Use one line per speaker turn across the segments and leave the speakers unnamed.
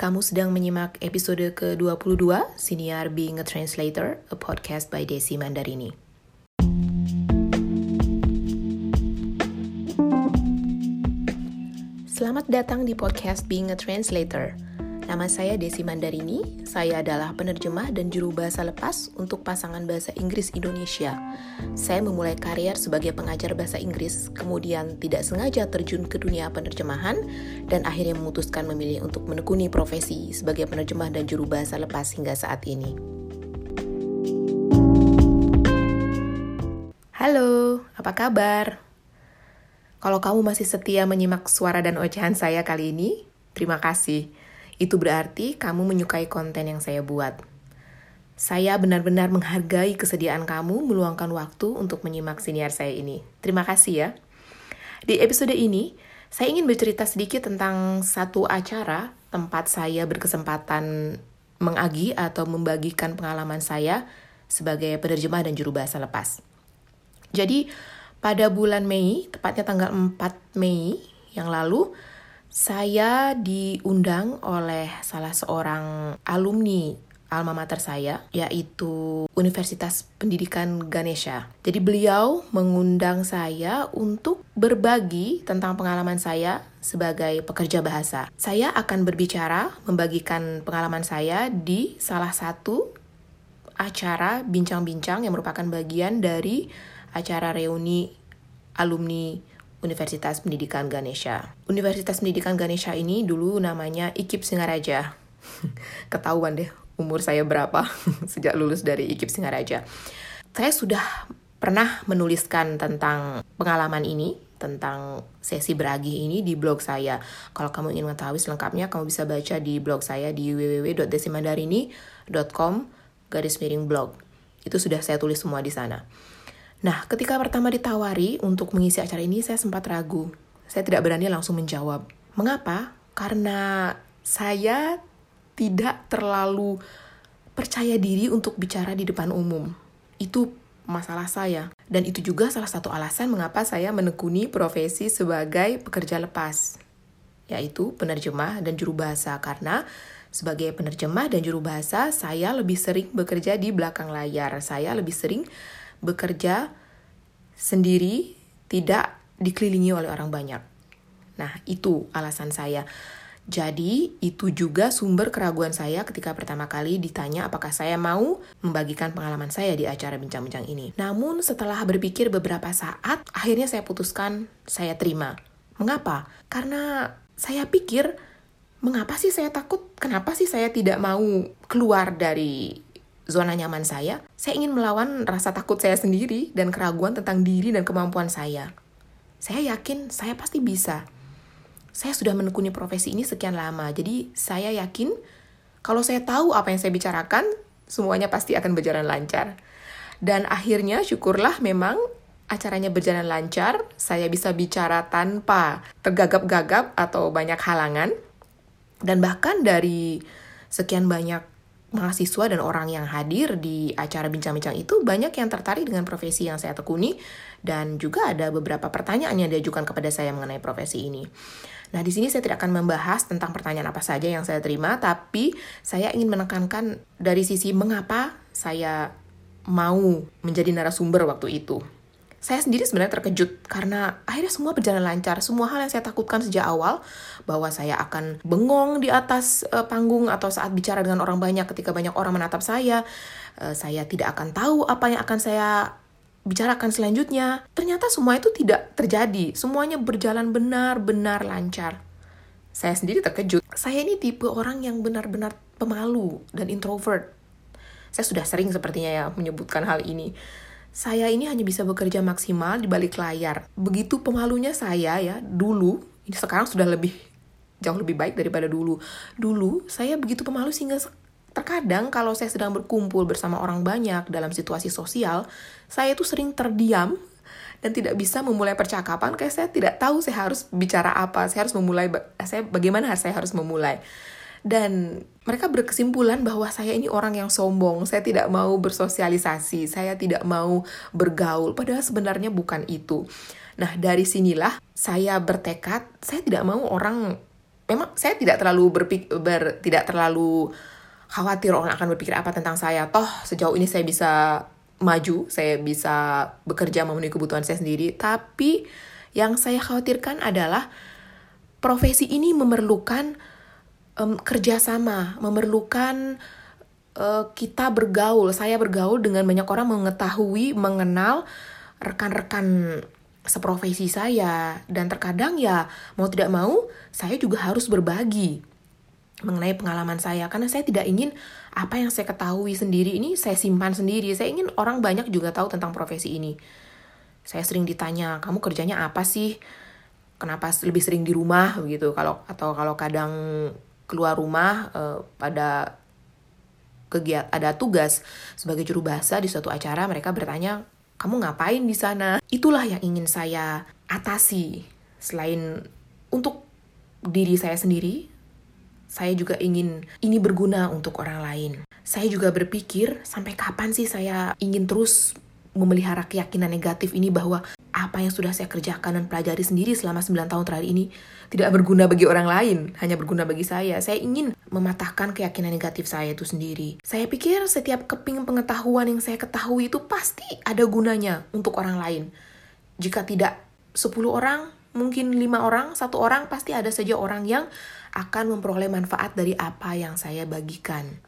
Kamu sedang menyimak episode ke-22 Senior Being a Translator, a podcast by Desi Mandarini. Selamat datang di podcast Being a Translator. Nama saya Desi Mandarini, saya adalah penerjemah dan juru bahasa lepas untuk pasangan bahasa Inggris Indonesia. Saya memulai karier sebagai pengajar bahasa Inggris, kemudian tidak sengaja terjun ke dunia penerjemahan, dan akhirnya memutuskan memilih untuk menekuni profesi sebagai penerjemah dan juru bahasa lepas hingga saat ini. Halo, apa kabar? Kalau kamu masih setia menyimak suara dan ocehan saya kali ini, terima kasih. Itu berarti kamu menyukai konten yang saya buat. Saya benar-benar menghargai kesediaan kamu meluangkan waktu untuk menyimak siniar saya ini. Terima kasih ya. Di episode ini, saya ingin bercerita sedikit tentang satu acara tempat saya berkesempatan mengagi atau membagikan pengalaman saya sebagai penerjemah dan juru bahasa lepas. Jadi, pada bulan Mei, tepatnya tanggal 4 Mei yang lalu, saya diundang oleh salah seorang alumni alma mater saya, yaitu Universitas Pendidikan Ganesha. Jadi beliau mengundang saya untuk berbagi tentang pengalaman saya sebagai pekerja bahasa. Saya akan berbicara, membagikan pengalaman saya di salah satu acara bincang-bincang yang merupakan bagian dari acara reuni alumni Universitas Pendidikan Ganesha. Universitas Pendidikan Ganesha ini dulu namanya IKIP Singaraja. Ketahuan deh umur saya berapa sejak lulus dari IKIP Singaraja. Saya sudah pernah menuliskan tentang pengalaman ini, tentang sesi beragih ini di blog saya. Kalau kamu ingin mengetahui selengkapnya, kamu bisa baca di blog saya di www.desimandarini.com garis miring blog. Itu sudah saya tulis semua di sana. Nah, ketika pertama ditawari untuk mengisi acara ini, saya sempat ragu. Saya tidak berani langsung menjawab. Mengapa? Karena saya tidak terlalu percaya diri untuk bicara di depan umum. Itu masalah saya. Dan itu juga salah satu alasan mengapa saya menekuni profesi sebagai pekerja lepas, yaitu penerjemah dan juru bahasa. Karena sebagai penerjemah dan juru bahasa, saya lebih sering bekerja di belakang layar. Saya lebih sering bekerja sendiri, tidak dikelilingi oleh orang banyak. Nah, itu alasan saya. Jadi, itu juga sumber keraguan saya ketika pertama kali ditanya apakah saya mau membagikan pengalaman saya di acara bincang-bincang ini. Namun, setelah berpikir beberapa saat, akhirnya saya putuskan saya terima. Mengapa? Karena saya pikir, mengapa sih saya takut? Kenapa sih saya tidak mau keluar dari zona nyaman saya, saya ingin melawan rasa takut saya sendiri dan keraguan tentang diri dan kemampuan saya. Saya yakin saya pasti bisa. Saya sudah menekuni profesi ini sekian lama, jadi saya yakin kalau saya tahu apa yang saya bicarakan, semuanya pasti akan berjalan lancar. Dan akhirnya syukurlah memang acaranya berjalan lancar, saya bisa bicara tanpa tergagap-gagap atau banyak halangan. Dan bahkan dari sekian banyak mahasiswa dan orang yang hadir di acara bincang-bincang itu banyak yang tertarik dengan profesi yang saya tekuni dan juga ada beberapa pertanyaan yang diajukan kepada saya mengenai profesi ini. Nah, di sini saya tidak akan membahas tentang pertanyaan apa saja yang saya terima, tapi saya ingin menekankan dari sisi mengapa saya mau menjadi narasumber waktu itu saya sendiri sebenarnya terkejut karena akhirnya semua berjalan lancar. Semua hal yang saya takutkan sejak awal bahwa saya akan bengong di atas uh, panggung atau saat bicara dengan orang banyak ketika banyak orang menatap saya, uh, saya tidak akan tahu apa yang akan saya bicarakan selanjutnya. Ternyata semua itu tidak terjadi. Semuanya berjalan benar-benar lancar. Saya sendiri terkejut. Saya ini tipe orang yang benar-benar pemalu dan introvert. Saya sudah sering sepertinya ya menyebutkan hal ini saya ini hanya bisa bekerja maksimal di balik layar. Begitu pemalunya saya ya, dulu, ini sekarang sudah lebih jauh lebih baik daripada dulu. Dulu saya begitu pemalu sehingga terkadang kalau saya sedang berkumpul bersama orang banyak dalam situasi sosial, saya itu sering terdiam dan tidak bisa memulai percakapan kayak saya tidak tahu saya harus bicara apa, saya harus memulai saya bagaimana saya harus memulai dan mereka berkesimpulan bahwa saya ini orang yang sombong, saya tidak mau bersosialisasi, saya tidak mau bergaul, padahal sebenarnya bukan itu. Nah, dari sinilah saya bertekad, saya tidak mau orang memang saya tidak terlalu berpikir ber, tidak terlalu khawatir orang akan berpikir apa tentang saya. Toh sejauh ini saya bisa maju, saya bisa bekerja memenuhi kebutuhan saya sendiri. Tapi yang saya khawatirkan adalah profesi ini memerlukan um, kerjasama, memerlukan uh, kita bergaul. Saya bergaul dengan banyak orang mengetahui, mengenal rekan-rekan seprofesi saya. Dan terkadang ya mau tidak mau saya juga harus berbagi mengenai pengalaman saya. Karena saya tidak ingin apa yang saya ketahui sendiri ini saya simpan sendiri. Saya ingin orang banyak juga tahu tentang profesi ini. Saya sering ditanya kamu kerjanya apa sih? Kenapa lebih sering di rumah? Begitu kalau atau kalau kadang keluar rumah uh, pada kegiatan ada tugas sebagai juru bahasa di suatu acara mereka bertanya kamu ngapain di sana? Itulah yang ingin saya atasi. Selain untuk diri saya sendiri, saya juga ingin ini berguna untuk orang lain. Saya juga berpikir sampai kapan sih saya ingin terus memelihara keyakinan negatif ini bahwa apa yang sudah saya kerjakan dan pelajari sendiri selama 9 tahun terakhir ini tidak berguna bagi orang lain, hanya berguna bagi saya. Saya ingin mematahkan keyakinan negatif saya itu sendiri. Saya pikir setiap keping pengetahuan yang saya ketahui itu pasti ada gunanya untuk orang lain. Jika tidak 10 orang, mungkin lima orang, satu orang, pasti ada saja orang yang akan memperoleh manfaat dari apa yang saya bagikan.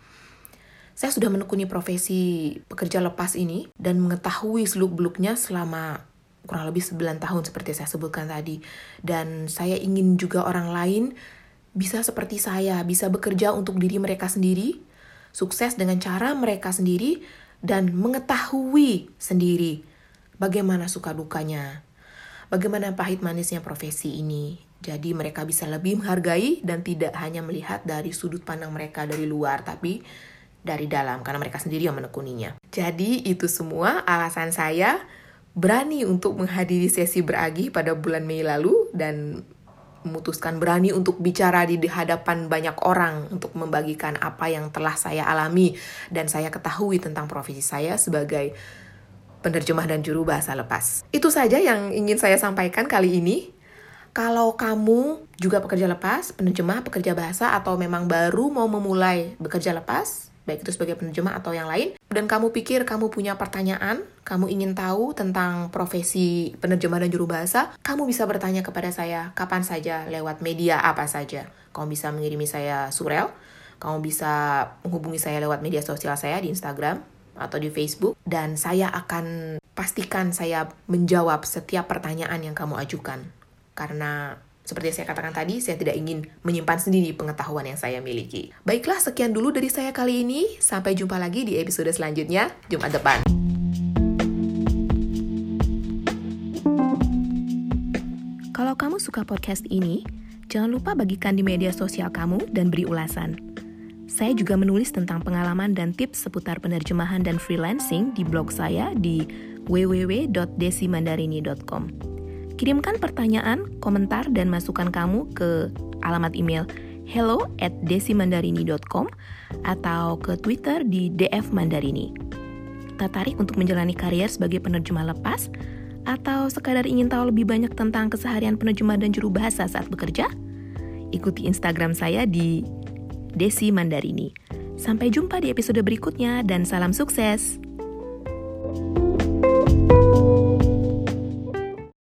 Saya sudah menekuni profesi pekerja lepas ini dan mengetahui seluk-beluknya selama kurang lebih 9 tahun seperti saya sebutkan tadi. Dan saya ingin juga orang lain bisa seperti saya, bisa bekerja untuk diri mereka sendiri, sukses dengan cara mereka sendiri, dan mengetahui sendiri bagaimana suka dukanya, bagaimana pahit manisnya profesi ini. Jadi mereka bisa lebih menghargai dan tidak hanya melihat dari sudut pandang mereka dari luar, tapi dari dalam karena mereka sendiri yang menekuninya. Jadi itu semua alasan saya berani untuk menghadiri sesi beragih pada bulan Mei lalu dan memutuskan berani untuk bicara di hadapan banyak orang untuk membagikan apa yang telah saya alami dan saya ketahui tentang profesi saya sebagai penerjemah dan juru bahasa lepas. Itu saja yang ingin saya sampaikan kali ini. Kalau kamu juga pekerja lepas, penerjemah, pekerja bahasa, atau memang baru mau memulai bekerja lepas, baik itu sebagai penerjemah atau yang lain, dan kamu pikir kamu punya pertanyaan, kamu ingin tahu tentang profesi penerjemah dan juru bahasa, kamu bisa bertanya kepada saya kapan saja lewat media apa saja. Kamu bisa mengirimi saya surel, kamu bisa menghubungi saya lewat media sosial saya di Instagram atau di Facebook, dan saya akan pastikan saya menjawab setiap pertanyaan yang kamu ajukan. Karena seperti yang saya katakan tadi, saya tidak ingin menyimpan sendiri pengetahuan yang saya miliki. Baiklah, sekian dulu dari saya kali ini. Sampai jumpa lagi di episode selanjutnya, Jumat depan. Kalau kamu suka podcast ini, jangan lupa bagikan di media sosial kamu dan beri ulasan. Saya juga menulis tentang pengalaman dan tips seputar penerjemahan dan freelancing di blog saya di www.desimandarini.com. Kirimkan pertanyaan, komentar, dan masukan kamu ke alamat email hello at desimandarini.com atau ke Twitter di DF Mandarini. Tertarik untuk menjalani karier sebagai penerjemah lepas? Atau sekadar ingin tahu lebih banyak tentang keseharian penerjemah dan juru bahasa saat bekerja? Ikuti Instagram saya di Desi Mandarini. Sampai jumpa di episode berikutnya dan salam sukses! thank you